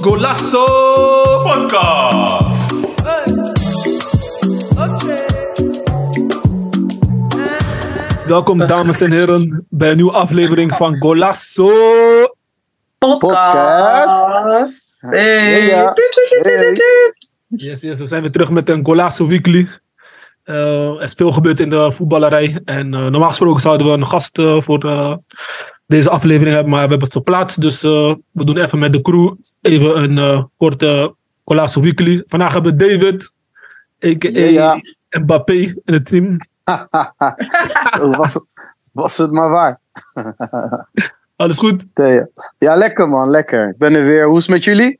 Golasso Podcast. Welkom dames en heren bij een nieuwe aflevering van Golasso. Podcast. Hey. Yes, yes, we zijn weer terug met een Golasso Weekly. Eh, er is veel gebeurd in de voetballerij. En eh, normaal gesproken zouden we een gast eh, voor deze aflevering hebben, maar we hebben het verplaatst. Dus eh, we doen even met de crew even een eh, korte Golasso Weekly. Vandaag hebben we David, a.k.a. Ja. Mbappé in het team. Zo was het, was het maar waar. Alles goed? Ja, lekker man, lekker. Ik ben er weer. Hoe is het met jullie?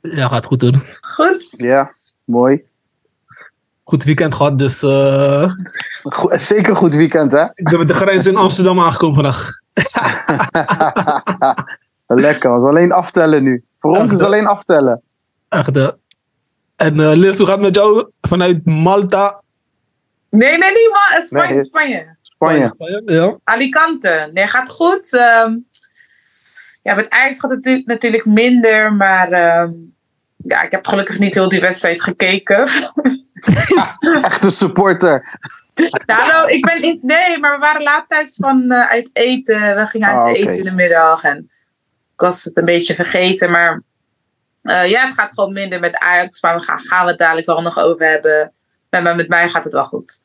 Ja, gaat goed hoor. Goed. Ja, mooi. Goed weekend gehad, dus eh, Go- zeker goed weekend, hè? ik ben met de grens in Amsterdam aangekomen vandaag. lekker, was alleen aftellen nu. Voor ons is alleen aftellen. Echt, eh. En eh Liz, hoe gaat het met jou vanuit Malta? Nee, nee, niet maar Spanje, Nee. Spanje. Spanje. Ja. Alicante. Nee, gaat goed. Ehm, ja, met Ajax gaat het natu- natuurlijk minder, maar ehm, ja, ik heb gelukkig niet heel die wedstrijd gekeken. Echte supporter. nou, nou, ik ben niet, nee, maar we waren laat thuis van eh, uit eten. We gingen uit oké. eten in de middag en ik was het een beetje vergeten, maar eh, ja, het gaat gewoon minder met Ajax, maar we gaan, gaan we het dadelijk wel nog over hebben. Maar maar met mij gaat het wel goed.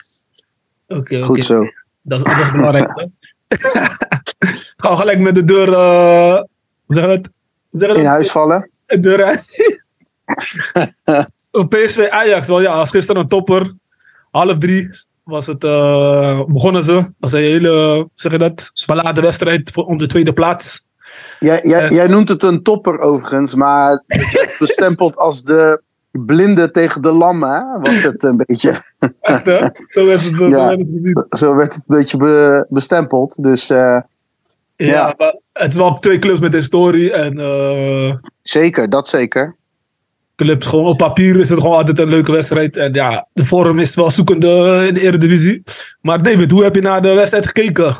Oké, oké. Goed zo. Dat is, dat is het belangrijkste. Gaan we gelijk met de deur. eh zeg dat? Hoe zeg dat? In huis vallen. De deur uit. Een PSV Ajax, wel ja, als gisteren een topper. Half drie was het, eh, begonnen ze. Dat was een hele, zeg je dat, spalade wedstrijd voor, om de tweede plaats. Jij, jij, Eh. jij noemt het een topper overigens, maar het werd bestempeld als de blinde tegen de lammen, hè? Was het een beetje. Echt hè? Zo werd het, zo Ja. werd het gezien. Zo werd het een beetje be- bestempeld. Dus eh, Ja, Ja. maar het is wel twee clubs met historie. En zeker, dat zeker. Clubs gewoon op papier is het gewoon altijd een leuke wedstrijd. En ja, de vorm is wel zoekende in de Eredivisie. Maar David, hoe heb je naar de wedstrijd gekeken?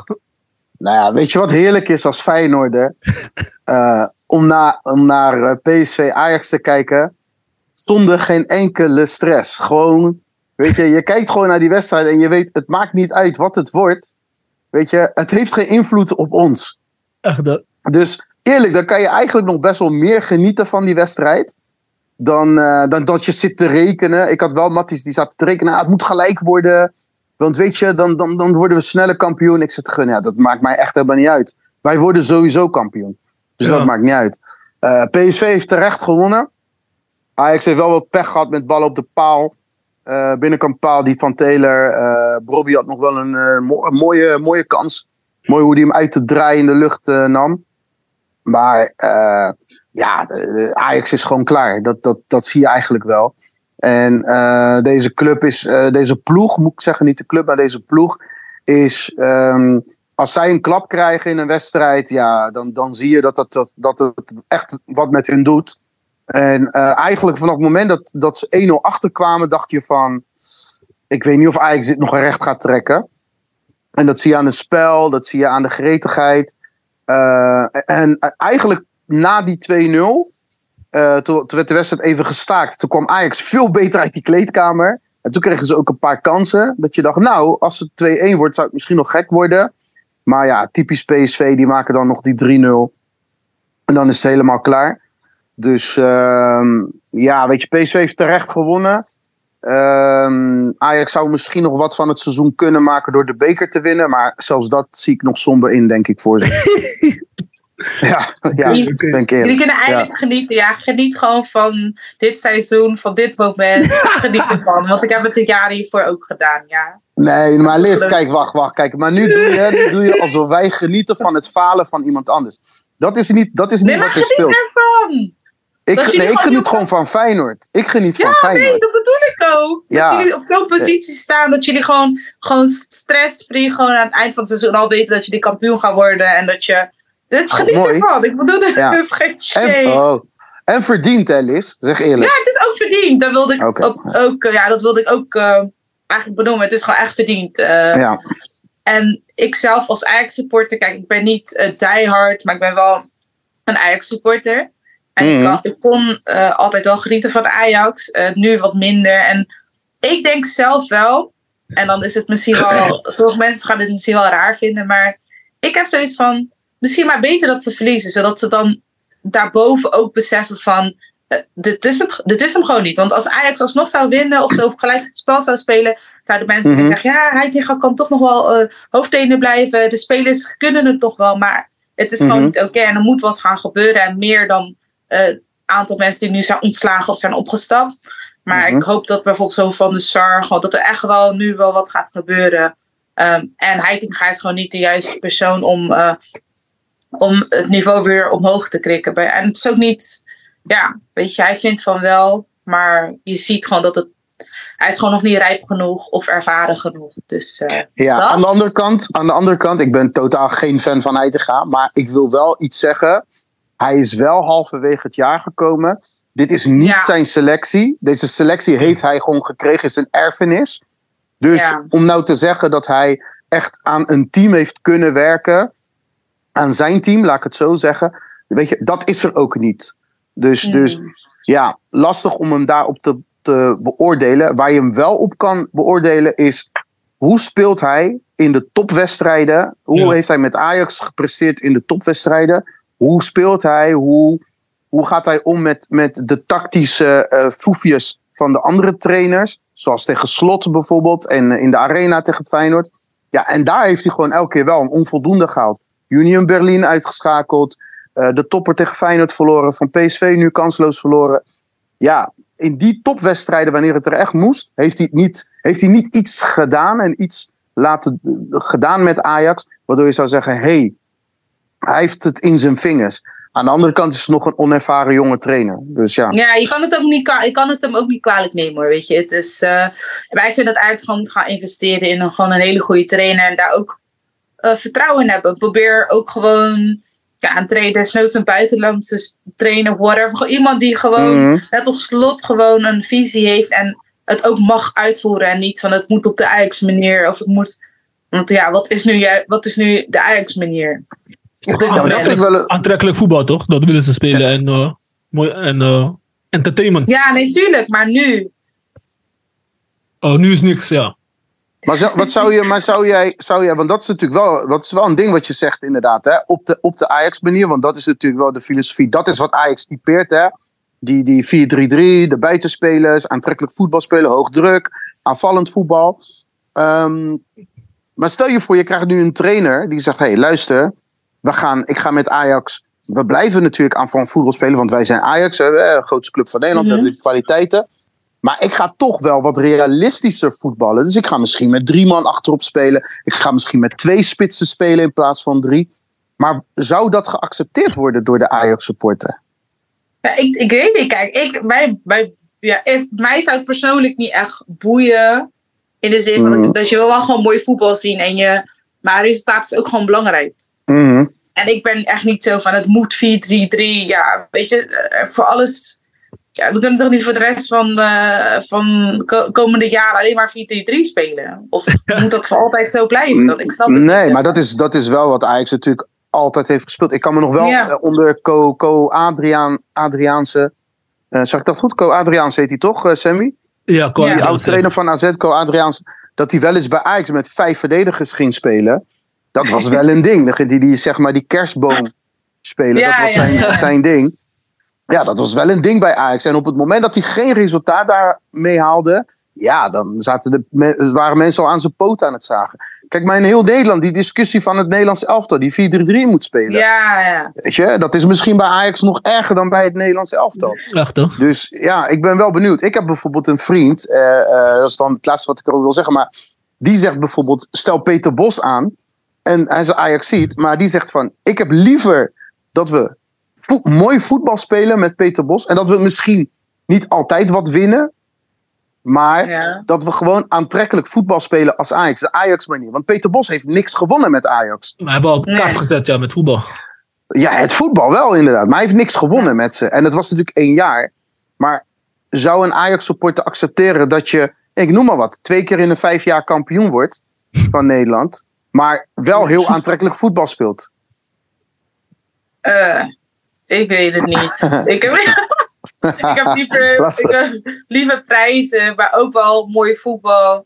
Nou ja, weet je wat heerlijk is als Feyenoorder? Eh, om, na, om naar eh, PSV Ajax te kijken zonder geen enkele stress. Gewoon, weet je, je kijkt gewoon naar die wedstrijd en je weet, het maakt niet uit wat het wordt. Weet je, het heeft geen invloed op ons. Echt hè? Dus eerlijk, dan kan je eigenlijk nog best wel meer genieten van die wedstrijd. Dan, eh, dan dat je zit te rekenen. Ik had wel Matties die zat te rekenen. Ah, het moet gelijk worden. Want weet je, dan, dan, dan worden we sneller kampioen. Ik zit te gunnen. Ja, dat maakt mij echt helemaal niet uit. Wij worden sowieso kampioen. Dus Ja. dat maakt niet uit. Eh, PSV heeft terecht gewonnen. Ajax heeft wel wat pech gehad met ballen op de paal. Eh binnenkant paal die van Taylor. Bobby had nog wel een, mo- een mooie, mooie kans. Mooi hoe hij hem uit te draaien in de lucht nam. Maar ja, Ajax is gewoon klaar. Dat, dat, dat zie je eigenlijk wel. En eh, deze club is, eh, deze ploeg, moet ik zeggen, niet de club, maar deze ploeg is. ehm, als zij een klap krijgen in een wedstrijd, ja, dan, dan zie je dat, dat, dat, dat het echt wat met hun doet. En eh, eigenlijk vanaf het moment dat, dat ze 1-0 achterkwamen, dacht je van. Ik weet niet of Ajax dit nog recht gaat trekken. En dat zie je aan het spel, dat zie je aan de gretigheid. En eigenlijk na die 2-0, eh, toen, werd de wedstrijd even gestaakt. Toen kwam Ajax veel beter uit die kleedkamer. En toen kregen ze ook een paar kansen. Dat je dacht, nou, als het 2-1 wordt, zou het misschien nog gek worden. Maar ja, typisch PSV, die maken dan nog die 3-0. En dan is het helemaal klaar. Dus ehm, ja, weet je, PSV heeft terecht gewonnen. Ehm, Ajax zou misschien nog wat van het seizoen kunnen maken door de beker te winnen. Maar zelfs dat zie ik nog somber in, denk ik, voor ze. ja, ja Oké. denk ik Jullie kunnen eigenlijk genieten. Ja, geniet gewoon van dit seizoen, van dit moment. Geniet ervan. Want ik heb het de jaren hiervoor ook gedaan, ja. Nee, maar Liz, kijk, wacht, wacht. Kijk, maar nu doe je, nu doe je alsof wij genieten van het falen van iemand anders. Dat is niet, dat is niet Nee, maar wat er geniet speelt. ervan. Ik, dat jullie nee, ik gewoon geniet gewoon van Feyenoord. Ik geniet van Ja, nee, Feyenoord. dat bedoel ik ook. Ja. Dat jullie op zo'n positie staan dat jullie gewoon, gewoon stressfree gewoon aan het eind van het seizoen al weten dat jullie kampioen gaan worden. En dat je... Het geniet mooi. ervan. Ik bedoel, dat Ja. is geen En, shame. oh, en verdiend, hè, Liz? Zeg eerlijk. Ja, het is ook verdiend. Dat wilde ik ook, ook, eh, ja, dat wilde ik ook eh, eigenlijk benoemen. Het is gewoon echt verdiend. Eh, Ja. En ik zelf als Ajax-supporter, kijk, ik ben niet uh, diehard, maar ik ben wel een Ajax-supporter. En ik, Mhm. ik kon altijd wel genieten van Ajax, nu wat minder. En ik denk zelf wel, en dan is het misschien wel, sommige mensen gaan dit misschien wel raar vinden, maar ik heb zoiets van, misschien maar beter dat ze verliezen, zodat ze dan daarboven ook beseffen van, eh, dit, is het, dit is hem gewoon niet. Want als Ajax alsnog zou winnen of zo, of gelijk het spel zou spelen, zouden mensen Mhm. zeggen, ja, Heitinga kan toch nog wel eh hoofdtrainer blijven, de spelers kunnen het toch wel, maar het is gewoon Mhm. niet oké en er moet wat gaan gebeuren en meer dan een aantal mensen die nu zijn ontslagen of zijn opgestapt. Maar Mhm. ik hoop dat bijvoorbeeld zo van de SAR, gewoon dat er echt wel nu wel wat gaat gebeuren. Ehm, en Heitinga is gewoon niet de juiste persoon om, eh, om het niveau weer omhoog te krikken. En het is ook niet, ja, weet je, hij vindt van wel, maar je ziet gewoon dat het, hij is gewoon nog niet rijp genoeg of ervaren genoeg. Dus eh, Ja, Dat? aan de, andere kant, aan de andere kant, ik ben totaal geen fan van Heitinga. Maar ik wil wel iets zeggen. Hij is wel halverwege het jaar gekomen. Dit is niet Ja. zijn selectie. Deze selectie heeft hij gewoon gekregen, is een erfenis. Dus Ja. om nou te zeggen dat hij echt aan een team heeft kunnen werken. Aan zijn team, laat ik het zo zeggen. Weet je, dat is er ook niet. Dus, dus ja, lastig om hem daarop te, te beoordelen. Waar je hem wel op kan beoordelen is hoe speelt hij in de topwedstrijden? Hoe Ja. heeft hij met Ajax gepresteerd in de topwedstrijden? Hoe speelt hij? Hoe, hoe gaat hij om met, met de tactische eh foefjes van de andere trainers? Zoals tegen Slot bijvoorbeeld en eh, in de arena tegen Feyenoord. Ja, en daar heeft hij gewoon elke keer wel een onvoldoende gehaald. Union Berlin uitgeschakeld. eh, de topper tegen Feyenoord verloren. Van PSV nu kansloos verloren. Ja, in die topwedstrijden, wanneer het er echt moest, heeft hij niet, heeft hij niet iets gedaan en iets laten, gedaan met Ajax. Waardoor je zou zeggen: hey, hij heeft het in zijn vingers. Aan de andere kant is het nog een onervaren jonge trainer. Dus ja. Ja, je kan het, ook niet, je kan het hem ook niet kwalijk nemen hoor, weet je. Het is, eh, maar ik vind dat Ajax gewoon gaan investeren in een, gewoon een hele goede trainer. En daar ook eh, vertrouwen in hebben. Probeer ook gewoon ja, een trainer, desnoods een buitenlandse s- trainer, whatever. Iemand die gewoon, Mhm. net als slot, gewoon een visie heeft. En het ook mag uitvoeren. En niet van het moet op de Ajax manier. Of het moet... Want ja, wat is nu, wat is nu de Ajax manier? Ja, maar dat vind ik wel een- Aantrekkelijk voetbal, toch? Dat willen ze spelen. En, eh, mooi, en eh, entertainment. Ja, nee, tuurlijk. Maar nu, Oh, nu is niks, ja. Maar, zou, wat zou je, maar zou jij, zou jij, want dat is natuurlijk wel, dat is wel een ding wat je zegt inderdaad, hè? Op de, op de Ajax-manier, want dat is natuurlijk wel de filosofie. Dat is wat Ajax typeert, hè? Die, die 4-3-3, de buitenspelers, aantrekkelijk voetbal spelen, hoog druk, aanvallend voetbal. Ehm, maar stel je voor, je krijgt nu een trainer die zegt: hé, hey, luister, we gaan, ik ga met Ajax. We blijven natuurlijk aanvallend voetbal spelen, want wij zijn Ajax, hè, de grootste club van Nederland, we Mhm. hebben de kwaliteiten. Maar ik ga toch wel wat realistischer voetballen. Dus ik ga misschien met drie man achterop spelen. Ik ga misschien met twee spitsen spelen in plaats van drie. Maar zou dat geaccepteerd worden door de Ajax-supporter? Ja, ik, ik weet niet, kijk, ik, mij, mij, ja, ik- mij zou het persoonlijk niet echt boeien. In de zin van Mhm. dat je wil wel gewoon mooi voetbal zien. En je, maar resultaat is ook gewoon belangrijk. Mhm. En ik ben echt niet zo van het moet 4-3-3. Ja, weet je, eh, voor alles. Ja, we kunnen toch niet voor de rest van, eh, van ko- komende jaren alleen maar 4-3-3 spelen? Of moet dat voor altijd zo blijven? Dat, ik snap het Nee, niet. maar dat is, dat is wel wat Ajax natuurlijk altijd heeft gespeeld. Ik kan me nog wel Ja. eh, onder Co, Co Adriaan, Adriaanse. eh zeg ik dat goed? Co Adriaanse heet hij toch, Sammy? Ja, Ja. Die oud trainer van AZ, Co Adriaanse. Dat hij wel eens bij Ajax met vijf verdedigers ging spelen. Dat was wel een ding. Dan ging hij die, zeg maar, die kerstboom spelen. Ja, dat was ja, zijn, ja. zijn ding. Ja, dat was wel een ding bij Ajax. En op het moment dat hij geen resultaat daarmee haalde. Ja, dan zaten de, waren mensen al aan zijn poot aan het zagen. Kijk, maar in heel Nederland, die discussie van het Nederlands elftal, die 4-3-3 moet spelen. Ja, ja. Weet je, dat is misschien bij Ajax nog erger dan bij het Nederlands elftal. Echt, hè? Dus ja, ik ben wel benieuwd. Ik heb bijvoorbeeld een vriend, eh, eh, dat is dan het laatste wat ik erover wil zeggen, maar die zegt bijvoorbeeld, stel Peter Bos aan, en hij is Ajax ziet, maar die zegt van, ik heb liever dat we vo- mooi voetbal spelen met Peter Bos, en dat we misschien niet altijd wat winnen, maar ja. dat we gewoon aantrekkelijk voetbal spelen als Ajax, de Ajax-manier. Want Peter Bos heeft niks gewonnen met Ajax. Maar hij heeft wel op Nee. kaart gezet, ja, met voetbal. Ja, het voetbal wel inderdaad. Maar hij heeft niks gewonnen met ze. En het was natuurlijk één jaar. Maar zou een Ajax-supporter accepteren dat je, ik noem maar wat, twee keer in de vijf jaar kampioen wordt van Nederland? maar wel heel aantrekkelijk voetbal speelt. Eh, ik weet het niet. ik heb, ik heb liever, Lastig. ik heb liever prijzen, maar ook wel mooi voetbal.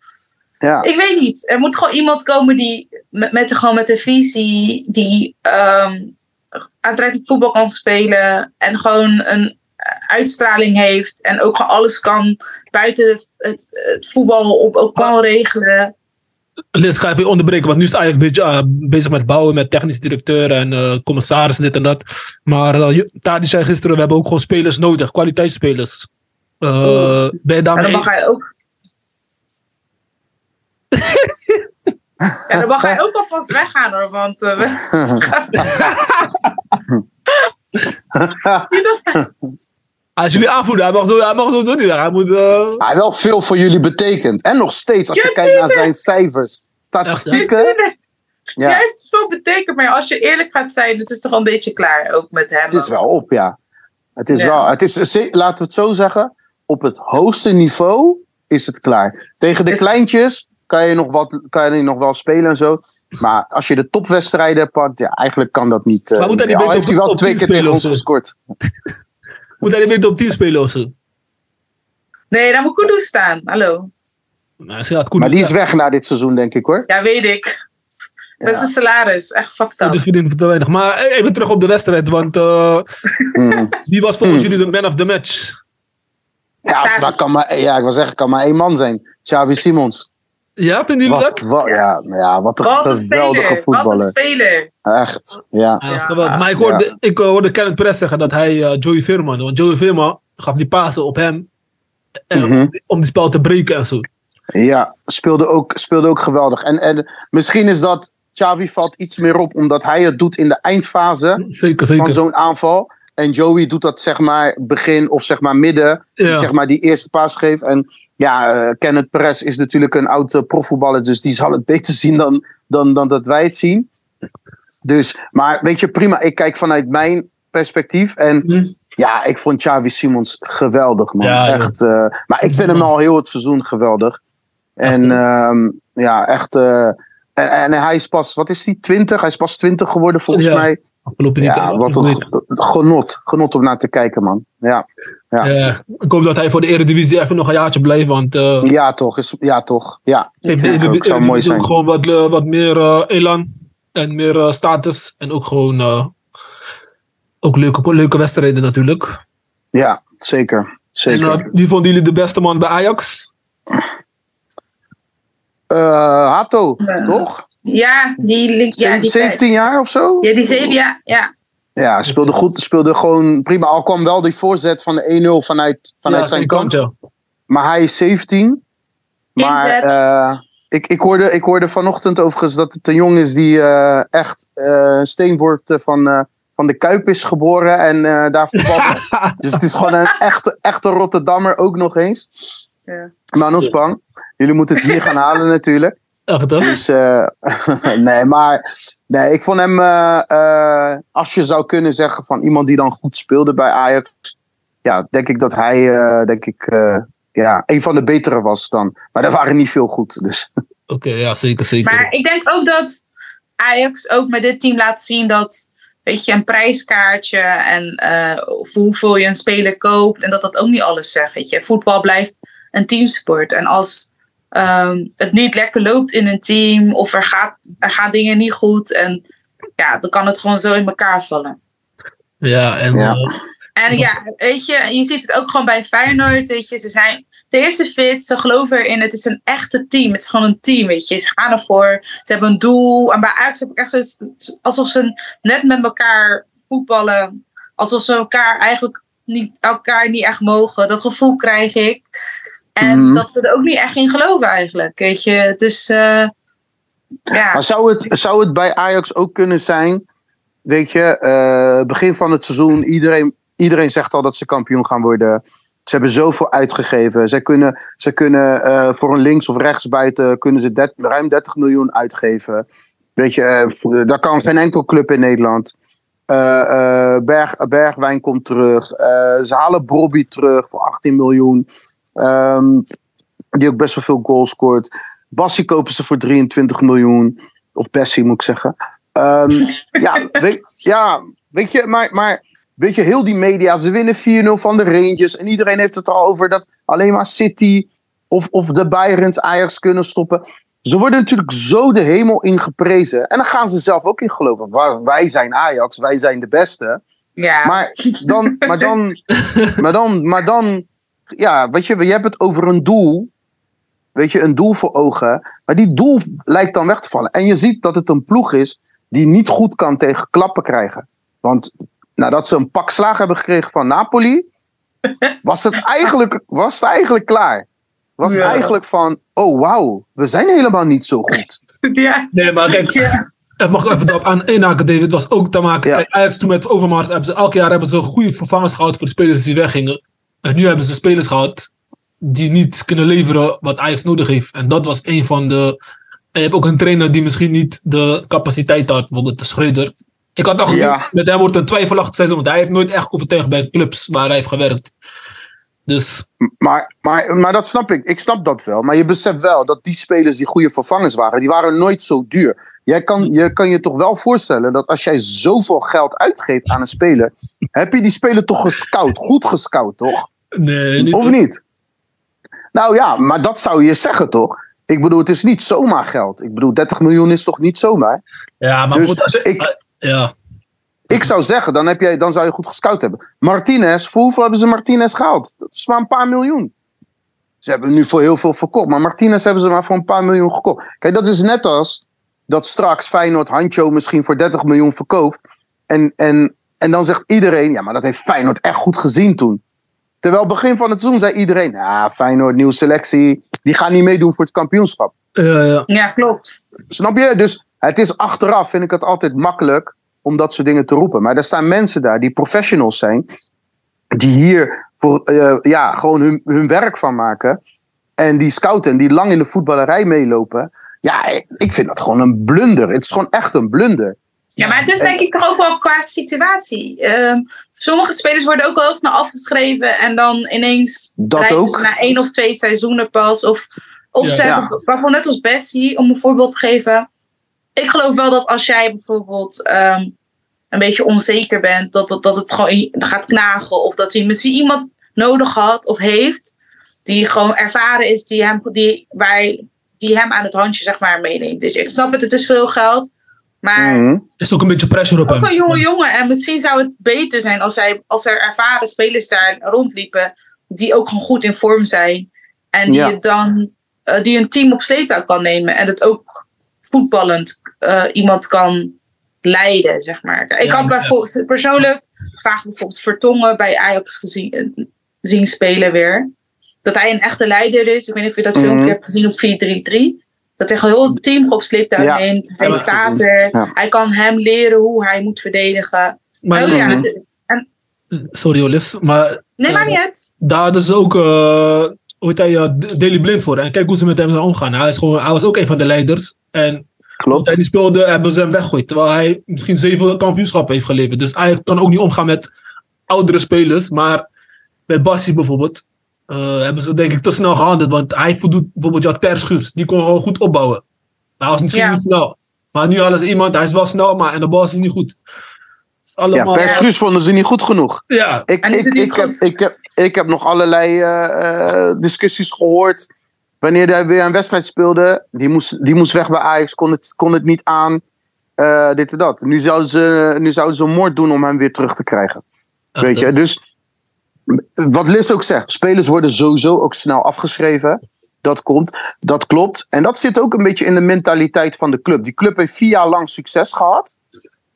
Ja, Ik weet niet. Er moet gewoon iemand komen die met, met, gewoon met een visie die ehm, aantrekkelijk voetbal kan spelen en gewoon een uitstraling heeft en ook gewoon alles kan buiten het, het voetbal op, ook kan regelen. Liz, ga even onderbreken, want nu is Ajax een beetje eh, bezig met bouwen met technisch directeur en eh, commissaris, dit en dat. Maar uh, Tadi zei gisteren, we hebben ook gewoon spelers nodig, kwaliteitsspelers. Uh, ben je En daarmee dan mag hij ook. ja, dan mag hij ook alvast weggaan hoor, want eh, we- niet dat hij- Als jullie aanvoelen, hij mag zo, hij mag zo, zo niet. Hij moet, hij wel veel voor jullie betekent. En nog steeds, als je kijkt naar zijn cijfers, statistieken. Ja, Hij heeft veel betekend, maar als je eerlijk gaat zijn, het is toch een beetje klaar ook met hem. het is wel op, ja. Het is Ja. wel, het is, laten we het zo zeggen, op het hoogste niveau is het klaar. Tegen de Is- kleintjes kan je, nog wat, kan je nog wel spelen en zo. Maar als je de topwedstrijden pakt, ja, eigenlijk kan dat niet. eh, Maar moet hij niet al beter heeft hij op- wel twee keer tegen ons zo? gescoord. Moet hij niet meer op 10 spelen of zo? Nee, dan moet Kudus staan. Hallo. Nou, ze Maar die is weg na dit seizoen, denk ik hoor. Ja, weet ik. Dat is Ja. een salaris. Echt fucked up. Dus verdient te weinig. Maar eh, even terug op de wedstrijd, want eh, Mm. wie was volgens Hmm. jullie de man of the match? Ja, dat kan maar, ja, ik wil zeggen, kan maar één man zijn. Xavi Simons. Ja, vinden jullie Wat, dat? wat, ja, ja, wat een Wat geweldige speler. Wat een voetballer. speler. Echt, ja. Ja, dat is Ja. geweldig. Maar ik hoorde, ik eh, hoorde Kenneth Press zeggen dat hij eh, Joey Veerman, want Joey Veerman gaf die pasen op hem en Mhm. om, die- om die spel te breken en zo. Ja, speelde ook, speelde ook geweldig. En, en misschien is dat, Xavi valt iets meer op, omdat hij het doet in de eindfase Zeker, van zeker. zo'n aanval. En Joey doet dat zeg maar begin of zeg maar midden, die, Ja. zeg maar die eerste paas geeft. En ja, eh, Kenneth Perez is natuurlijk een oud eh, profvoetballer, dus die zal het beter zien dan, dan, dan dat wij het zien. Dus, maar weet je, prima. Ik kijk vanuit mijn perspectief. En Hm. ja, ik vond Xavi Simons geweldig, man. Ja, echt. eh, maar ik vind hem al heel het seizoen geweldig. En ehm, ja, echt. en, en hij is pas, wat is hij, 20? Hij is pas 20 geworden volgens Ja. mij. Afgelopen Ja, weekend. wat een genot. Genot om naar te kijken, man. Ja, ja. Ja, ik hoop dat hij voor de Eredivisie even nog een jaartje blijft, want eh ja toch. Is, ja, toch. Ja, geeft de Ja, Eredivisie ook zou mooi zijn. ook gewoon wat, eh, wat meer eh, elan en meer eh, status. En ook gewoon eh, ook leuke, leuke wedstrijden natuurlijk. Ja, zeker. En zeker. wie vonden jullie de beste man bij Ajax? Eh, Hato, Ja. toch? Ja, die link. Ja, die 17 jaar of zo? Ja, die zeven, ja. ja. Ja, speelde goed. Speelde gewoon prima. Al kwam wel die voorzet van de 1-0 vanuit, vanuit Ja, zijn kant. ja. Maar hij is 17. Maar eh, ik, ik, hoorde, ik hoorde vanochtend overigens dat het een jong is die eh, echt eh steenworp eh, van, eh, van de Kuip is geboren. En eh, daar voetbalde. dus het is gewoon een echte, echte Rotterdammer ook nog eens. Ja. Spang. Jullie moeten het hier gaan halen natuurlijk. Echt, hè? Dus eh, nee, maar nee, ik vond hem, eh, eh, als je zou kunnen zeggen van iemand die dan goed speelde bij Ajax, ja, denk ik dat hij, eh, denk ik, eh, ja, een van de betere was dan. Maar er waren niet veel goed, dus. Oké, ja, zeker, zeker. Maar ik denk ook dat Ajax ook met dit team laat zien dat weet je, een prijskaartje en eh, voor hoeveel je een speler koopt en dat dat ook niet alles zegt. Weet je. Voetbal blijft een teamsport. En als ehm, het niet lekker loopt in een team of er, gaat, er gaan dingen niet goed en ja, dan kan het gewoon zo in elkaar vallen. ja, en Ja. eh, En ja, weet je, je ziet het ook gewoon bij Feyenoord, weet je. Ze zijn de eerste fit, ze geloven erin. Het is een echte team. Het is gewoon een team, weet je. Ze gaan ervoor, ze hebben een doel. En bij Ajax heb ik echt zoiets, alsof ze net met elkaar voetballen. Alsof ze elkaar eigenlijk niet, elkaar niet echt mogen. Dat gevoel krijg ik. En Mhm. dat ze er ook niet echt in geloven eigenlijk, weet je. Dus eh, ja. Maar zou het, zou het bij Ajax ook kunnen zijn, weet je, eh, begin van het seizoen, iedereen, iedereen zegt al dat ze kampioen gaan worden. Ze hebben zoveel uitgegeven. Ze kunnen, ze kunnen eh, voor een links- of rechtsbuiten kunnen ze det- ruim 30 miljoen uitgeven. Weet je, daar kan geen enkel club in Nederland. Berg, Bergwijn komt terug. Ze halen Bobby terug voor 18 miljoen. Ehm, die ook best wel veel goals scoort. Bassi kopen ze voor 23 miljoen. Of Bessie moet ik zeggen. Ehm, ja, weet, ja, weet je, maar, maar weet je, heel die media, ze winnen 4-0 van de Rangers. En iedereen heeft het al over dat alleen maar City of, of de Bayerns Ajax kunnen stoppen. Ze worden natuurlijk zo de hemel ingeprezen. En dan gaan ze zelf ook in geloven. Wij zijn Ajax, wij zijn de beste. Ja. Maar dan, maar dan, maar dan, maar dan, ja, weet je, je hebt het over een doel. Weet je, een doel voor ogen. Maar die doel lijkt dan weg te vallen. En je ziet dat het een ploeg is die niet goed kan tegen klappen krijgen. Want nadat ze een pak slaag hebben gekregen van Napoli, was het eigenlijk, was het eigenlijk klaar. Was het Ja. eigenlijk van, oh wauw, we zijn helemaal niet zo goed. ja. Nee, maar kijk, Ja. ik mag even daarop aan inhaken, David. was ook te maken. Ja. Ajax toen met Overmars hebben ze elk jaar hebben ze goede vervangers gehad voor de spelers die weggingen. En nu hebben ze spelers gehad die niet kunnen leveren wat Ajax nodig heeft. En dat was een van de. En je hebt ook een trainer die misschien niet de capaciteit had, bijvoorbeeld de Schreuder. Ik had al gezien, Ja. met hem wordt een twijfelachtig seizoen, want hij heeft nooit echt overtuigd bij clubs waar hij heeft gewerkt. Dus Maar, maar, maar dat snap ik. Ik snap dat wel. Maar je beseft wel dat die spelers die goede vervangers waren, die waren nooit zo duur. Jij kan je, kan je toch wel voorstellen dat als jij zoveel geld uitgeeft aan een speler, heb je die speler toch gescout? Goed gescout, toch? Nee, niet, Of niet? Nou ja, maar dat zou je zeggen, toch? Ik bedoel, het is niet zomaar geld. Ik bedoel, 30 miljoen is toch niet zomaar? Ja, maar Dus goed, als ik- ja. Ik zou zeggen, dan, heb jij, dan zou je goed gescout hebben. Martinez, voor hoeveel hebben ze Martinez gehaald? Dat is maar een paar miljoen. Ze hebben hem nu voor heel veel verkocht. Maar Martinez hebben ze maar voor een paar miljoen gekocht. Kijk, dat is net als dat straks Feyenoord Handjo misschien voor 30 miljoen verkoopt. En, en, en dan zegt iedereen, ja, maar dat heeft Feyenoord echt goed gezien toen. Terwijl begin van het seizoen zei iedereen, ja, Feyenoord, nieuwe selectie. Die gaan niet meedoen voor het kampioenschap. Eh, ja. ja, klopt. Snap je? Dus het is achteraf, vind ik het altijd makkelijk om dat soort dingen te roepen. Maar er staan mensen daar die professionals zijn, die hier voor, eh, ja, gewoon hun, hun werk van maken. En die scouten, die lang in de voetballerij meelopen. Ja, ik vind dat gewoon een blunder. Het is gewoon echt een blunder. Ja, maar het is denk ik toch ook wel qua situatie. Ehm, sommige spelers worden ook wel snel afgeschreven en dan ineens Dat ook. ze na één of twee seizoenen pas. Of, of Ja. ze Ja. hebben, bijvoorbeeld net als Bessie, om een voorbeeld te geven. Ik geloof wel dat als jij bijvoorbeeld ehm, een beetje onzeker bent, dat, dat, dat het gewoon gaat knagen. Of dat hij misschien iemand nodig had of heeft, die gewoon ervaren is, die hem, die, waar, die hem aan het handje zeg maar meeneemt. Dus ik snap het, het is veel geld. Maar Mhm. is ook een beetje pressure op ook hem. een jonge jongen. En misschien zou het beter zijn als, hij, als er ervaren spelers daar rondliepen. Die ook gewoon goed in vorm zijn. En die, Ja. het dan, eh, die een team op sleeptouw kan nemen. En het ook voetballend eh, iemand kan leiden, zeg maar. Ik Ja, had bijvoorbeeld persoonlijk graag bijvoorbeeld Vertongen bij Ajax gezien, eh, zien spelen weer. Dat hij een echte leider is. Ik weet niet of je dat Mhm. filmpje hebt gezien op 4-3-3. Dat hij gewoon heel het team op sleeptouw Ja, neemt. Hij staat gezien. er. Ja. Hij kan hem leren hoe hij moet verdedigen. Maar, oh, ja, Mhm. het- Sorry Olive, maar nee, maar Eh, niet uit. daar ze ook, eh hoe heet hij, Daily Blind voor. En kijk hoe ze met hem zijn omgaan. Hij, is gewoon, hij was ook een van de leiders. En toen Klopt. hij die speelde, hebben ze hem weggegooid. Terwijl hij misschien zeven kampioenschappen heeft geleverd. Dus hij kan ook niet omgaan met oudere spelers. Maar bij Bassi bijvoorbeeld, eh, hebben ze denk ik te snel gehandeld. Want hij voldoet bijvoorbeeld, je had Per Schuurs. Die kon gewoon goed opbouwen. Hij was misschien Ja. niet snel. Maar nu hadden ze iemand, hij is wel snel, maar en de bal is niet goed. Is Ja, allemaal... per Schuurs vonden ze niet goed genoeg. ja. Ik, ik, ik, heb, ik, heb, ik heb nog allerlei eh, eh, discussies gehoord. Wanneer hij weer een wedstrijd speelde, die moest, die moest weg bij Ajax, kon het, kon het niet aan. eh, dit en dat. Nu zouden, ze, nu zouden ze een moord doen om hem weer terug te krijgen. Weet je, dus wat Liz ook zegt, spelers worden sowieso ook snel afgeschreven. Dat komt, dat klopt. En dat zit ook een beetje in de mentaliteit van de club. Die club heeft vier jaar lang succes gehad.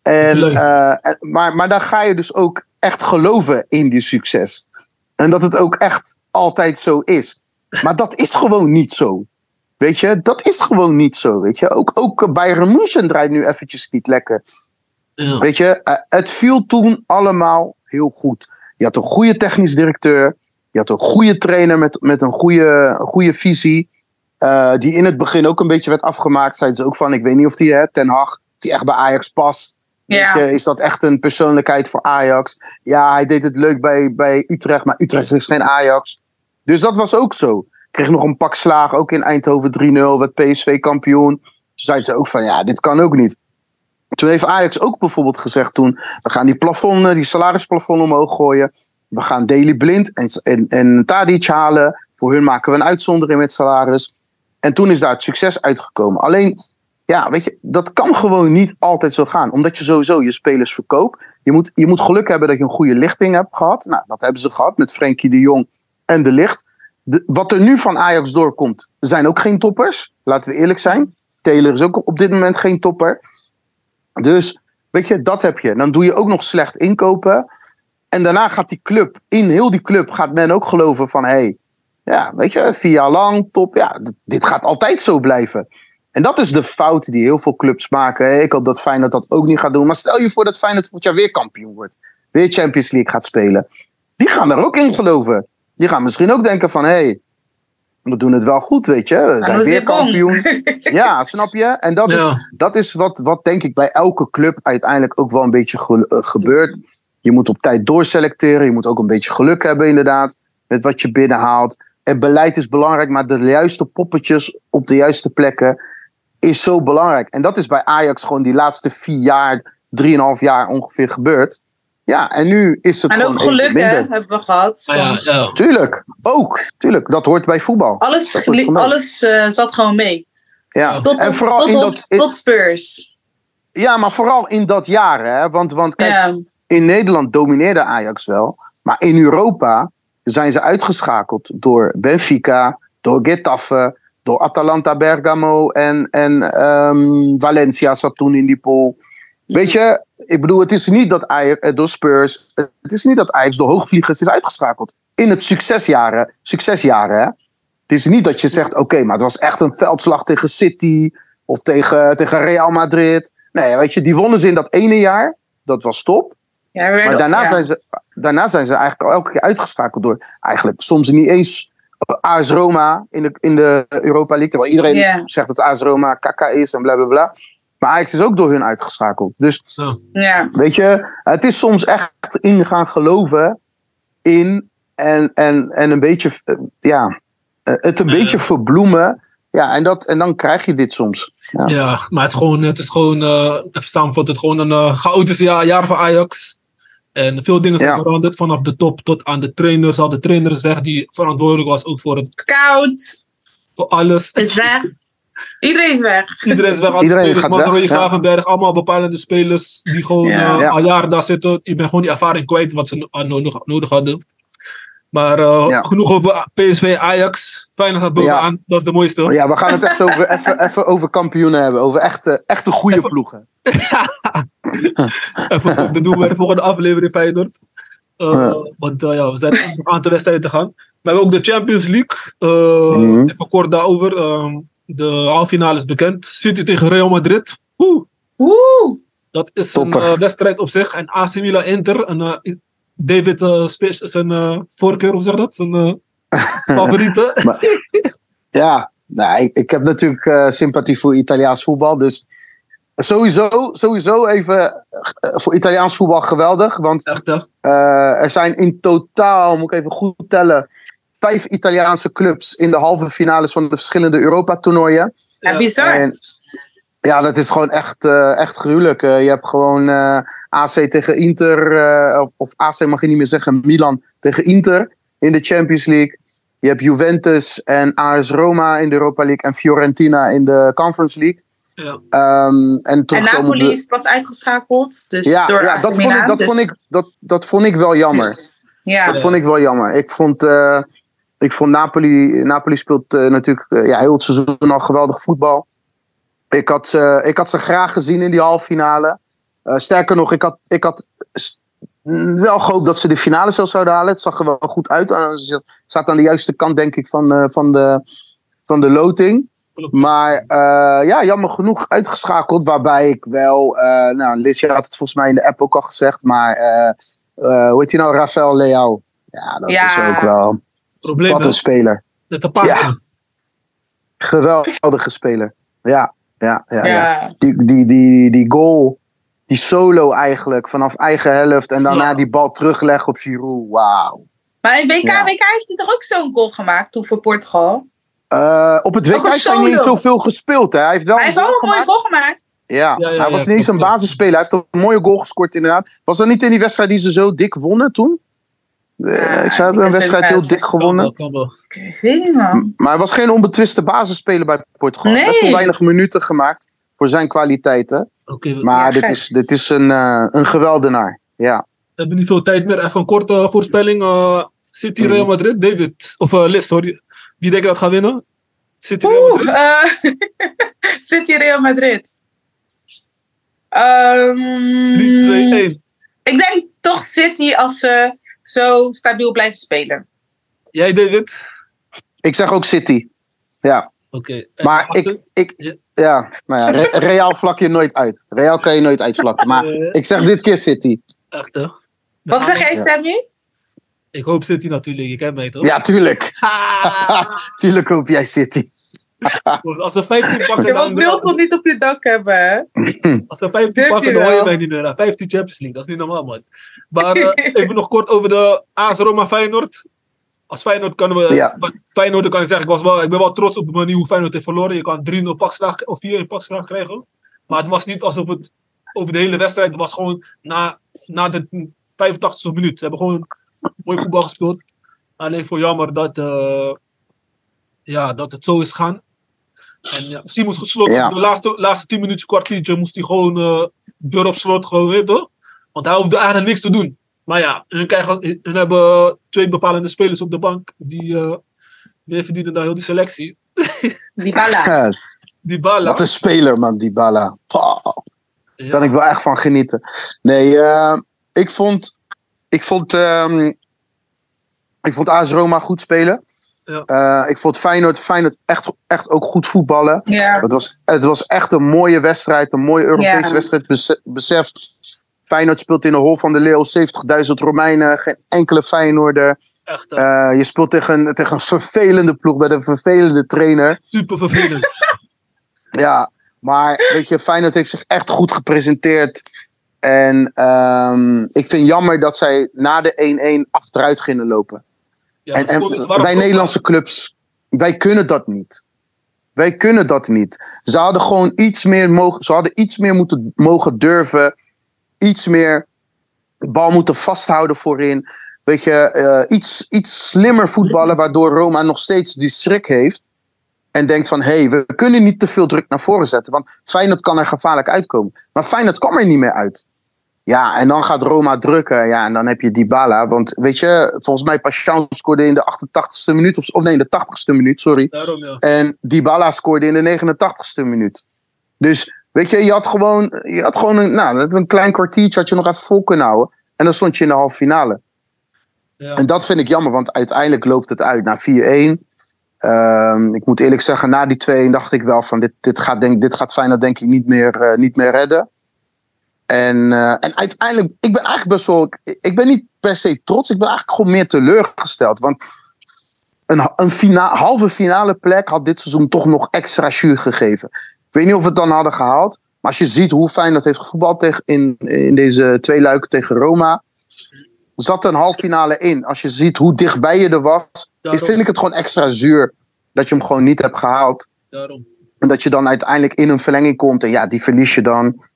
En, eh, en- maar, maar dan ga je dus ook echt geloven in die succes. En dat het ook echt altijd zo is. Maar dat is gewoon niet zo. Weet je, dat is gewoon niet zo. Weet je, ook, ook Bayern München draait nu eventjes niet lekker. Ja. Weet je, eh, het viel toen allemaal heel goed. Je had een goede technisch directeur. Je had een goede trainer met, met een goede, goede visie. eh, die in het begin ook een beetje werd afgemaakt. Zeiden ze ook van, ik weet niet of die, hè, Ten Hag, die echt bij Ajax past. Ja. Weet je, is dat echt een persoonlijkheid voor Ajax? Ja, hij deed het leuk bij, bij Utrecht, maar Utrecht is geen Ajax. Dus dat was ook zo. Kreeg nog een pak slagen, ook in Eindhoven 3-0, werd PSV kampioen. zeiden ze ook van, ja, dit kan ook niet. Toen heeft Ajax ook bijvoorbeeld gezegd toen, we gaan die plafond, die salarisplafond omhoog gooien. We gaan Daily Blind en, en, en Tadic halen. Voor hun maken we een uitzondering met salaris. En toen is daar het succes uitgekomen. Alleen, ja, weet je, dat kan gewoon niet altijd zo gaan. Omdat je sowieso je spelers verkoopt. Je moet, je moet geluk hebben dat je een goede lichting hebt gehad. Nou, dat hebben ze gehad met Frenkie de Jong en de Licht. Wat er nu van Ajax doorkomt, zijn ook geen toppers. Laten we eerlijk zijn. Taylor is ook op dit moment geen topper. Dus, weet je, dat heb je. Dan doe je ook nog slecht inkopen. En daarna gaat die club, in heel die club, gaat men ook geloven van... hé, hey, ja, weet je, vier jaar lang, top. Ja, dit gaat altijd zo blijven. En dat is de fout die heel veel clubs maken. Ik hoop dat Feyenoord dat ook niet gaat doen. Maar stel je voor dat Feyenoord volgend jaar weer kampioen wordt. Weer Champions League gaat spelen. Die gaan er ook in geloven. Die gaan misschien ook denken van... hé, hey, we doen het wel goed, weet je. We zijn weer kampioen. ja, snap je? En dat is, dat is wat, wat denk ik bij elke club uiteindelijk ook wel een beetje ge gebeurt. Je moet op tijd doorselecteren. Je moet ook een beetje geluk hebben inderdaad. Met wat je binnenhaalt. En beleid is belangrijk, maar de juiste poppetjes op de juiste plekken is zo belangrijk. En dat is bij Ajax gewoon die laatste vier jaar, drieënhalf jaar ongeveer gebeurd. Ja, en nu is het en gewoon ook geluk hè, hebben we gehad. Ja, ja. Tuurlijk, ook. Tuurlijk, dat hoort bij voetbal. Alles, alles uh, zat gewoon mee. Ja, Tot, en tot, vooral tot, in dat... tot Spurs. Ja, maar vooral in dat jaar, hè. Want, want kijk, Ja. in Nederland domineerde Ajax wel. Maar in Europa zijn ze uitgeschakeld door Benfica, door Getafe, door Atalanta Bergamo en, en ehm, Valencia zat toen in die pool. Weet je, ik bedoel, het is niet dat Ajax eh, door Spurs, het is niet dat Ajax door hoogvliegers is uitgeschakeld. In het succesjaren, succesjaren hè. Het is niet dat je zegt, oké, maar het was echt een veldslag tegen City of tegen, tegen Real Madrid. Nee, weet je, die wonnen ze in dat ene jaar. Dat was top. Ja, Maar daarna, ja. zijn ze, daarna zijn ze eigenlijk al elke keer uitgeschakeld door eigenlijk soms niet eens AS Roma in de, in de Europa League. Terwijl iedereen zegt dat AS Roma kaka is en bla bla bla. Maar Ajax is ook door hun uitgeschakeld. Dus Ja. weet je, het is soms echt in gaan geloven in en, en, en een beetje, eh, ja, eh, het een Ja. beetje verbloemen. Ja, en, dat, en dan krijg je dit soms. Ja. Ja, maar het is gewoon, het is gewoon eh, even samenvatten, het is gewoon een eh, chaotisch jaar, jaar voor Ajax. En veel dingen zijn Ja. veranderd, vanaf de top tot aan de trainers. Al de trainer is weg, die verantwoordelijk was ook voor, het, Koud. voor alles. Is weg. Iedereen is weg. Iedereen is weg, alle Iedereen spelers. gaat weg, ja. Gravenberg, allemaal bepalende spelers die gewoon Ja. eh, Ja. al jaren daar zitten. Je bent gewoon die ervaring kwijt wat ze no- aan nodig, nodig hadden. Maar eh, Ja. genoeg over PSV, Ajax. Feyenoord staat bovenaan, dat is de mooiste. Ja, we gaan het echt over, even, even over kampioenen hebben. Over echte, echte goede Even- ploegen. Even, dat doen we de volgende aflevering Feyenoord. Uh, Ja. Want uh, ja, we zijn nog een aantal wedstrijden te gaan. Maar we hebben ook de Champions League. Uh, Mhm. Even kort daarover. Um, de halve finale is bekend. City tegen Real Madrid. Oeh, Oeh. dat is Topper. een uh, wedstrijd op zich. En AC Milan Inter. En, uh, David uh, is een uh, voorkeur, hoe zeg dat? Zijn uh, favoriete. Ja, nou, ik, ik heb natuurlijk eh, sympathie voor Italiaans voetbal. Dus sowieso, sowieso even eh, voor Italiaans voetbal geweldig. Want Echt, eh, er zijn in totaal, moet ik even goed tellen, vijf Italiaanse clubs in de halve finales van de verschillende Europa-toernooien. Ja, Ja. bizar. En- Ja, dat is gewoon echt, eh, echt gruwelijk. Eh, je hebt gewoon eh, AC tegen Inter, of, of AC mag je niet meer zeggen, Milan tegen Inter in de Champions League. Je hebt Juventus en AS Roma in de Europa League en Fiorentina in de Conference League. Ja. Ehm, en Napoli de- is pas uitgeschakeld. Dus ja, door ja AC dat, vond ik, dat, dus- vond ik, dat, dat vond ik wel jammer. Ja. Dat vond ik wel jammer. Ik vond, ik vond Napoli, Napoli speelt eh, natuurlijk eh, ja, heel het seizoen al geweldig voetbal. Ik had, ze- ik had ze graag gezien in die halve finale. Eh, sterker nog, ik had, ik had wel gehoopt dat ze de finale zelfs zouden halen. Het zag er wel goed uit. Ze zaten aan de juiste kant, denk ik, van, eh, van, de, van de loting. Maar eh, ja, jammer genoeg uitgeschakeld. Waarbij ik wel, eh nou, Liz, je had het volgens mij in de app ook al gezegd. Maar eh, eh, hoe heet hij nou? Rafael Leao. Ja, dat Ja. is ook wel. Probleem, Wat hè? een speler. Een paar. Ja. Geweldige speler. Ja, ja, ja. ja. Ja. Die, die, die, die goal, die solo eigenlijk, vanaf eigen helft. En daarna die bal terugleggen op Giroud. Wauw. Maar in WK, Ja. WK heeft hij toch ook zo'n goal gemaakt toen voor Portugal? Eh, op het WK heeft hij niet zoveel gespeeld. Hè. Hij heeft wel Hij heeft wel een mooie goal gemaakt. Ja, Ja, ja, hij was ja, niet eens een basisspeler. Hij heeft een mooie goal gescoord inderdaad. Was dat niet in die wedstrijd die ze zo dik wonnen toen? Eh, Ja, ik ik een wedstrijd heel dik gewonnen. wel, kan wel. Ik weet niet, man. Maar hij was geen onbetwiste basisspeler bij Portugal. Nee. Best wel weinig minuten gemaakt voor zijn kwaliteiten. We Maar Ja, dit, is, dit is een, eh, een geweldenaar. Ja. hebben niet veel tijd meer. Even een korte voorspelling. eh, City. Real Madrid, David. Of eh Liz, sorry. Wie denk je dat gaat winnen? City, Real Oeh, Madrid? City Real Madrid. Ehm, 3, 2, 1. Ik denk toch City als ze zo stabiel blijven spelen. Jij, David? Ik zeg ook City. Ja. Oké. Maar ik, ik, Ja. ja, nou ja, Re- Real vlak je nooit uit. Real kan je nooit uitvlakken. Maar Eh, ik zeg dit keer City. Echt, hè? Wat zeg jij, Ja. Sammy? Ik hoop City natuurlijk. Je kent mij toch? Ja, tuurlijk. Ah, Tuurlijk hoop jij City. Als ze 15 pakken, Je dan... wilt Milton niet op je dak hebben, hè? Als ze 15 Durf je pakken, dan hoor je mij niet meer. 15 Champions League, dat is niet normaal, man. Maar eh, even nog kort over de AS Roma Feyenoord. Als Feyenoord kunnen we... Ja. Feyenoord kan ik zeggen, ik, was wel, ik ben wel trots op de manier hoe Feyenoord heeft verloren. Je kan 3-0 pakslag of 4-1 pakslag krijgen. Maar het was niet alsof het over de hele wedstrijd... Het was gewoon na, na de 85e minuut. Ze hebben gewoon mooi voetbal gespeeld. Alleen voor jammer dat, eh, ja, dat het zo is gaan. En ja, misschien moest gesloten Ja. de laatste, laatste 10 minuten, kwartiertje, moest hij gewoon eh, deur op slot gewoon, toch? Want hij hoefde eigenlijk niks te doen. Maar ja, hun, krijgen, hun hebben twee bepalende spelers op de bank. Die eh meer verdienen dan heel die selectie. Die balla. Die Bala. Wat een speler, man, die Bala. Daar ja, kan ik wel echt van genieten. Nee, eh, ik vond. Ik vond. ehm, ik vond AS Roma goed spelen. Ja. Eh, ik vond Feyenoord, Feyenoord echt, echt ook goed voetballen. Ja. Het was, het was echt een mooie wedstrijd. Een mooie Europese Ja. wedstrijd. Bese- Besef, Feyenoord speelt in de Hol van de Leeuw. 70.000 Romeinen. Geen enkele Feyenoorder. echt Eh, je speelt tegen, tegen een vervelende ploeg. Met een vervelende trainer. super vervelend. Ja, maar weet je, Feyenoord heeft zich echt goed gepresenteerd. En ehm, ik vind jammer dat zij na de 1-1 achteruit gingen lopen. Ja, en wij ook- Nederlandse clubs, wij kunnen dat niet. Wij kunnen dat niet. Ze hadden gewoon iets meer mogen, ze hadden iets meer moeten mogen durven. Iets meer bal moeten vasthouden voorin. Weet je, eh, iets, iets slimmer voetballen, waardoor Roma nog steeds die schrik heeft. En denkt van, hé, hey, we kunnen niet te veel druk naar voren zetten. Want Feyenoord kan er gevaarlijk uitkomen. Maar Feyenoord kwam er niet meer uit. Ja, en dan gaat Roma drukken. Ja, en dan heb je Dybala. Want weet je, volgens mij Pashao scoorde in de 88ste minuut. Of, of nee, in de 80ste minuut, sorry. Daarom, ja. En Dybala scoorde in de 89ste minuut. Dus weet je, je had gewoon, je had gewoon een, nou, een klein kwartiertje had je nog even vol kunnen houden. En dan stond je in de halve finale. ja. En dat vind ik jammer, want uiteindelijk loopt het uit naar 4-1. Ehm, ik moet eerlijk zeggen, na die 2 dacht ik wel van dit, dit, gaat, denk, dit gaat Feyenoord denk ik niet meer, eh, niet meer redden. En, eh, en uiteindelijk, ik ben eigenlijk best wel, ik, ik ben niet per se trots, ik ben eigenlijk gewoon meer teleurgesteld. Want een, een fina, halve finale plek had dit seizoen toch nog extra jus gegeven. Ik weet niet of we het dan hadden gehaald. Maar als je ziet hoe Feyenoord heeft gevoetbald tegen, in, in deze twee luiken tegen Roma. Zat een halve finale in. Als je ziet hoe dichtbij je er was. Daarom. vind ik het gewoon extra zuur. Dat je hem gewoon niet hebt gehaald. Daarom. En dat je dan uiteindelijk in een verlenging komt. En ja, die verlies je dan.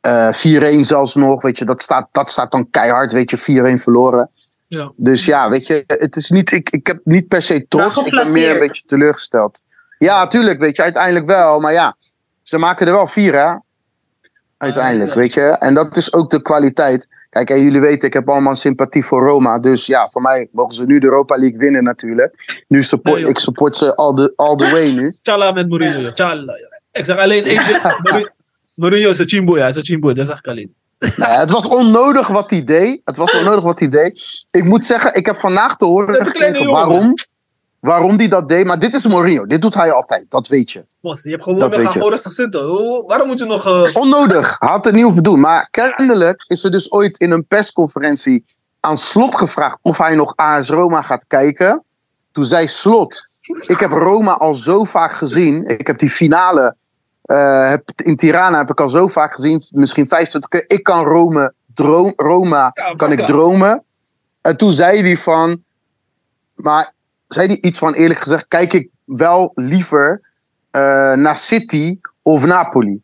Eh 4-1 zelfs nog. Weet je, dat staat, dat staat dan keihard. Weet je, 4-1 verloren. Ja. Dus ja, weet je, het is niet, ik, ik heb niet per se trots. Maar Ik ben meer een beetje teleurgesteld. Ja, tuurlijk, weet je, uiteindelijk wel. Maar ja, ze maken er wel vier, hè? Uiteindelijk, ja. weet je. En dat is ook de kwaliteit. Kijk, en jullie weten, ik heb allemaal sympathie voor Roma. Dus ja, voor mij mogen ze nu de Europa League winnen natuurlijk. Nu support, Nee, ik support ze all the, all the way nu. Tjalla met Mourinho. ja. Tjalla. ja. Ik zeg alleen één ding. Mourinho- is een chimbo, ja. Is een chimbo, dat ik alleen. Nou ja, het was onnodig wat hij deed. Het was onnodig wat hij deed. Ik moet zeggen, ik heb vandaag te horen gekregen waarom, waarom hij dat deed. Maar dit is Mourinho. Dit doet hij altijd. Dat weet je. Mos, je hebt gewoon, Dat we weet gaan je. gewoon rustig zitten. Hoe- Waarom moet je nog... eh, Onnodig. Hij had het niet hoeven doen. Maar kennelijk is er dus ooit in een persconferentie aan Slot gevraagd of hij nog AS Roma gaat kijken. Toen zei Slot, ik heb Roma al zo vaak gezien. Ik heb die finale eh, heb, in Tirana heb ik al zo vaak gezien. Misschien 25 keer. Ik kan Rome, droom, Roma Ja, kan ik dromen. En toen zei hij van... Maar zei hij iets van eerlijk gezegd... Kijk ik wel liever eh, naar City of Napoli.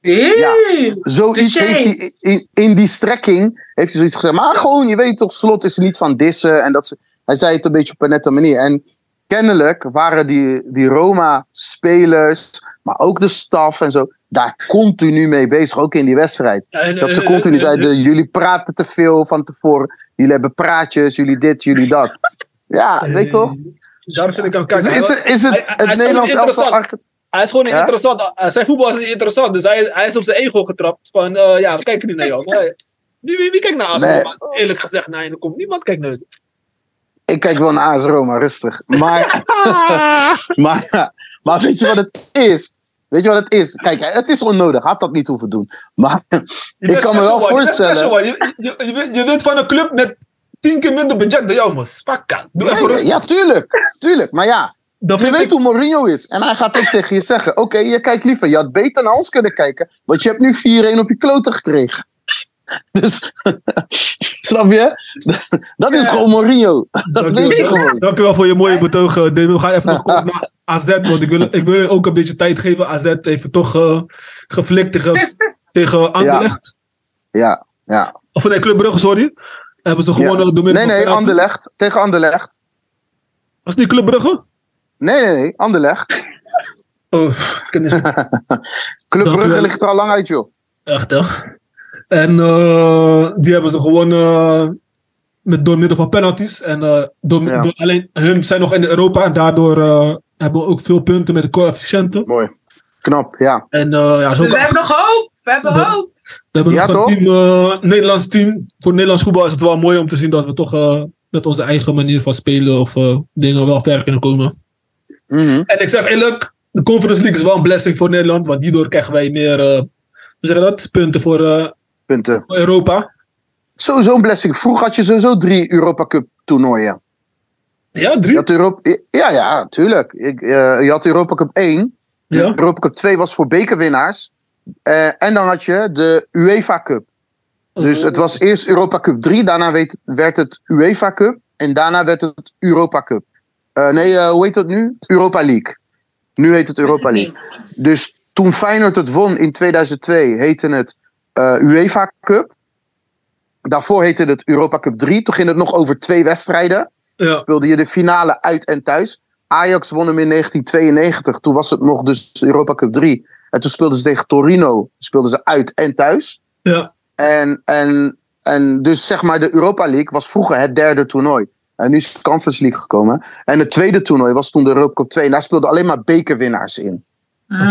Ja. Zoiets heeft hij in, in die strekking heeft hij zoiets gezegd. Maar gewoon, je weet toch, slot is niet van dissen. En dat ze, hij zei het een beetje op een nette manier. En kennelijk waren die, die Roma-spelers, maar ook de staf en zo, daar continu mee bezig. Ook in die wedstrijd. En, Dat ze eh, continu eh, zeiden: jullie praten te veel van tevoren. Jullie hebben praatjes, jullie dit, jullie dat. Ja, eh, weet toch? Daar vind ik Is, kijken. is, het- is het, Hij- hij- hij het is Nederlands gewoon elftal Hij is gewoon Ja? interessant. Zijn voetbal is interessant. Dus hij, hij is op zijn ego getrapt. Van eh, ja, we kijken niet naar jou. Maar, wie, wie, wie kijkt naar Arsenal? Nee. Eerlijk gezegd, nee, er komt niemand kijkt naar. Ik kijk wel naar AS Roma, rustig. Maar, maar, maar weet je wat het is? Weet je wat het is? Kijk, het is onnodig. Had dat niet hoeven doen. Maar ik kan me wel voorstellen. Je, je, je, bent- je bent van een club met tien keer minder budget dan jou, man. Fakka. Doe even Ja, rustig. ja, tuurlijk. Tuurlijk. Maar ja, je weet ik, hoe Mourinho is. En hij gaat ook tegen je zeggen: Oké, je kijkt liever. Je had beter naar ons kunnen kijken. Want je hebt nu 4-1 op je kloten gekregen. Dus, snap je? Dat is gewoon Mourinho. Dat weet je gewoon. Dank u wel voor je mooie betoog. eh. We gaan even nog kort naar AZ. Want ik wil, ik wil ook een beetje tijd geven. AZ heeft toch eh, geflikt tegen, tegen Anderlecht. Ja, ja. Of nee, Club Brugge, sorry. Hebben ze gewonnen door middel Nee, van nee, penalties. Anderlecht. Tegen Anderlecht. Was het niet Club Brugge? Nee, nee, nee. Anderlecht. Oh, ik ken niet. Club Dank Brugge ligt er al lang uit, joh. Echt, hè? En eh, die hebben ze gewonnen eh, met, door middel van penalties. En eh, door, Ja. door, alleen hun zijn nog in Europa. En daardoor eh, hebben we ook veel punten met de coëfficiënten. Mooi. Knap, ja. En eh, ja, zo Dus we hebben nog hoop. We hebben hoop. We hebben Ja, nog toch? een team, eh, Nederlands team. Voor Nederlands voetbal is het wel mooi om te zien dat we toch eh, met onze eigen manier van spelen of eh, dingen wel ver kunnen komen. Mhm. En ik zeg eerlijk, de Conference League is wel een blessing voor Nederland, want hierdoor krijgen wij meer eh, dat? punten voor, eh, Punten. voor Europa. Sowieso een blessing. Vroeger had je sowieso drie Europa Cup toernooien. Ja, Je drie. had Europa, ja, ja, tuurlijk. Ik, eh, je had Europa Cup 1. Ja. Europa Cup 2 was voor bekerwinnaars. Eh, en dan had je de UEFA Cup. Dus het was eerst Europa Cup 3, daarna weet- werd het UEFA Cup en daarna werd het Europa Cup. Eh, nee, hoe heet dat nu? Europa League. Nu heet het Europa League. Dus toen Feyenoord het won in 2002, heette het UEFA Cup. Daarvoor heette het Europa Cup 3. Toen ging het nog over twee wedstrijden. Ja. Speelde je de finale uit en thuis. Ajax won hem in 1992. Toen was het nog dus Europa Cup 3. En toen speelden ze tegen Torino. Speelden ze uit en thuis. Ja. En, en, en dus zeg maar de Europa League was vroeger het derde toernooi. En nu is de Conference League gekomen. En het tweede toernooi was toen de Europa Cup 2. En daar speelden alleen maar bekerwinnaars in.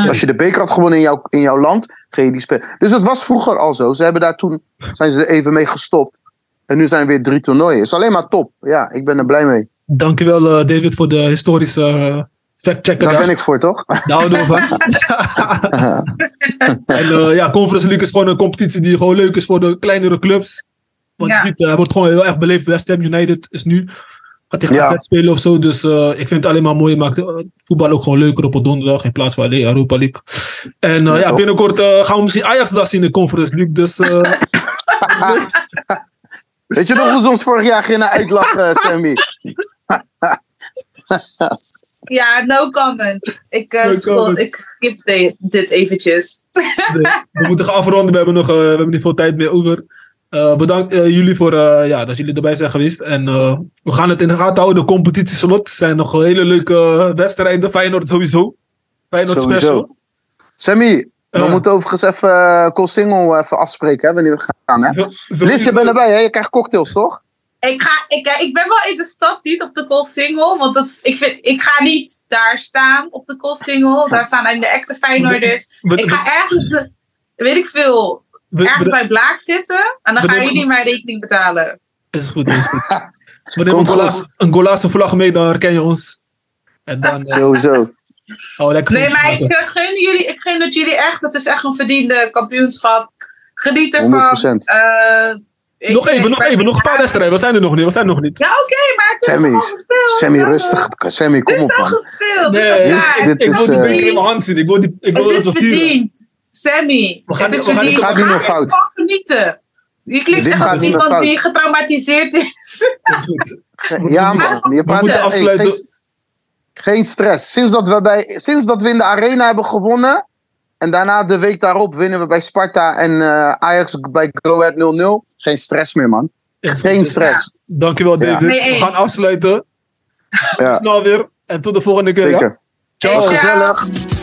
Als je de beker had gewonnen in jouw, in jouw land, ging je die spelen. Dus dat was vroeger al zo. Ze hebben daar toen, zijn ze er even mee gestopt. En nu zijn er weer drie toernooien. Is alleen maar top. Ja, ik ben er blij mee. Dankjewel eh, David voor de historische uh, fact-checker. Daar ben ik voor, toch? Daar houden we van. en eh, ja, Conference League is gewoon een competitie die gewoon leuk is voor de kleinere clubs. Want Ja. je ziet, eh, het wordt gewoon heel erg beleefd. West Ham United is nu gaat tegen Ja. AZ spelen of zo. Dus eh, ik vind het alleen maar mooi. Het maakt eh, voetbal ook gewoon leuker op een donderdag in plaats van alleen Europa League. En eh, Ja, binnenkort eh, gaan we misschien Ajax daar zien in de Conference League. Dus eh, Weet je nog hoe ze ons vorig jaar gingen uitlachen, Sammy? Ja, no comment. Ik, eh, No scroll- comment. ik skip de- dit eventjes. we moeten gaan afronden. We hebben nog eh, we hebben niet veel tijd meer over. Eh, bedankt eh, jullie voor eh, ja, dat jullie erbij zijn geweest. En eh, we gaan het in de gaten houden. De competitieslot zijn nog hele leuke wedstrijden. Feyenoord sowieso. Feyenoord special. Sowieso. Sammy, we moeten overigens even uh, Single even afspreken, hè, wanneer we gaan. Hè? Zo- zo- Liz, je bent erbij, hè? Je krijgt cocktails, toch? Ik, ga, ik, ik ben wel in de stad, niet op de Koolsingel. Want dat, ik, vind, ik ga niet daar staan op de Koolsingel. Daar staan alleen de echte Feyenoorders. Ik ga ergens, weet ik veel, we- ergens we- bij Blaak zitten. En dan gaan jullie mijn rekening betalen. Is goed, is goed. We nemen een Gola's vlag mee, dan herken je ons. En dan eh, Sowieso. we lekker Nee, maar ik eh, gun jullie, ik gun het jullie echt. Het is echt een verdiende kampioenschap. Geniet ervan. 100%. Eh, ik- Nog even, ik nog even. Nog een paar wedstrijden. We zijn er nog niet. We zijn er nog niet. Ja, oké, maar het is Sammy, al gespeeld. Sammy, Ja. rustig. Sammy, kom Het op, is al man. gespeeld. Nee, het is al dit- klaar. dit Ik is, wil die eh, beker in mijn hand zien. Ik wil, die, ik wil Het is verdiend. Sammy, We gaan het niet- is we gaan verdiend. niet- gaat niet meer fout. ervan genieten. Je klinkt Dit echt gaat als niet meer iemand fout. die getraumatiseerd is. Dat is goed. Ja, man. Je praat moeten hey, afsluiten. geen- Geen stress. Sinds dat, we bij, sinds dat we in de arena hebben gewonnen. En daarna de week daarop winnen we bij Sparta en eh, Ajax bij Go Ahead 0-0. Geen stress meer, man. Echt, Geen stress. Dankjewel, Ja. David. Nee, we gaan afsluiten. Ja, Snel weer. En tot de volgende keer. ja? zeker. Ciao. Hey, ciao. Gezellig.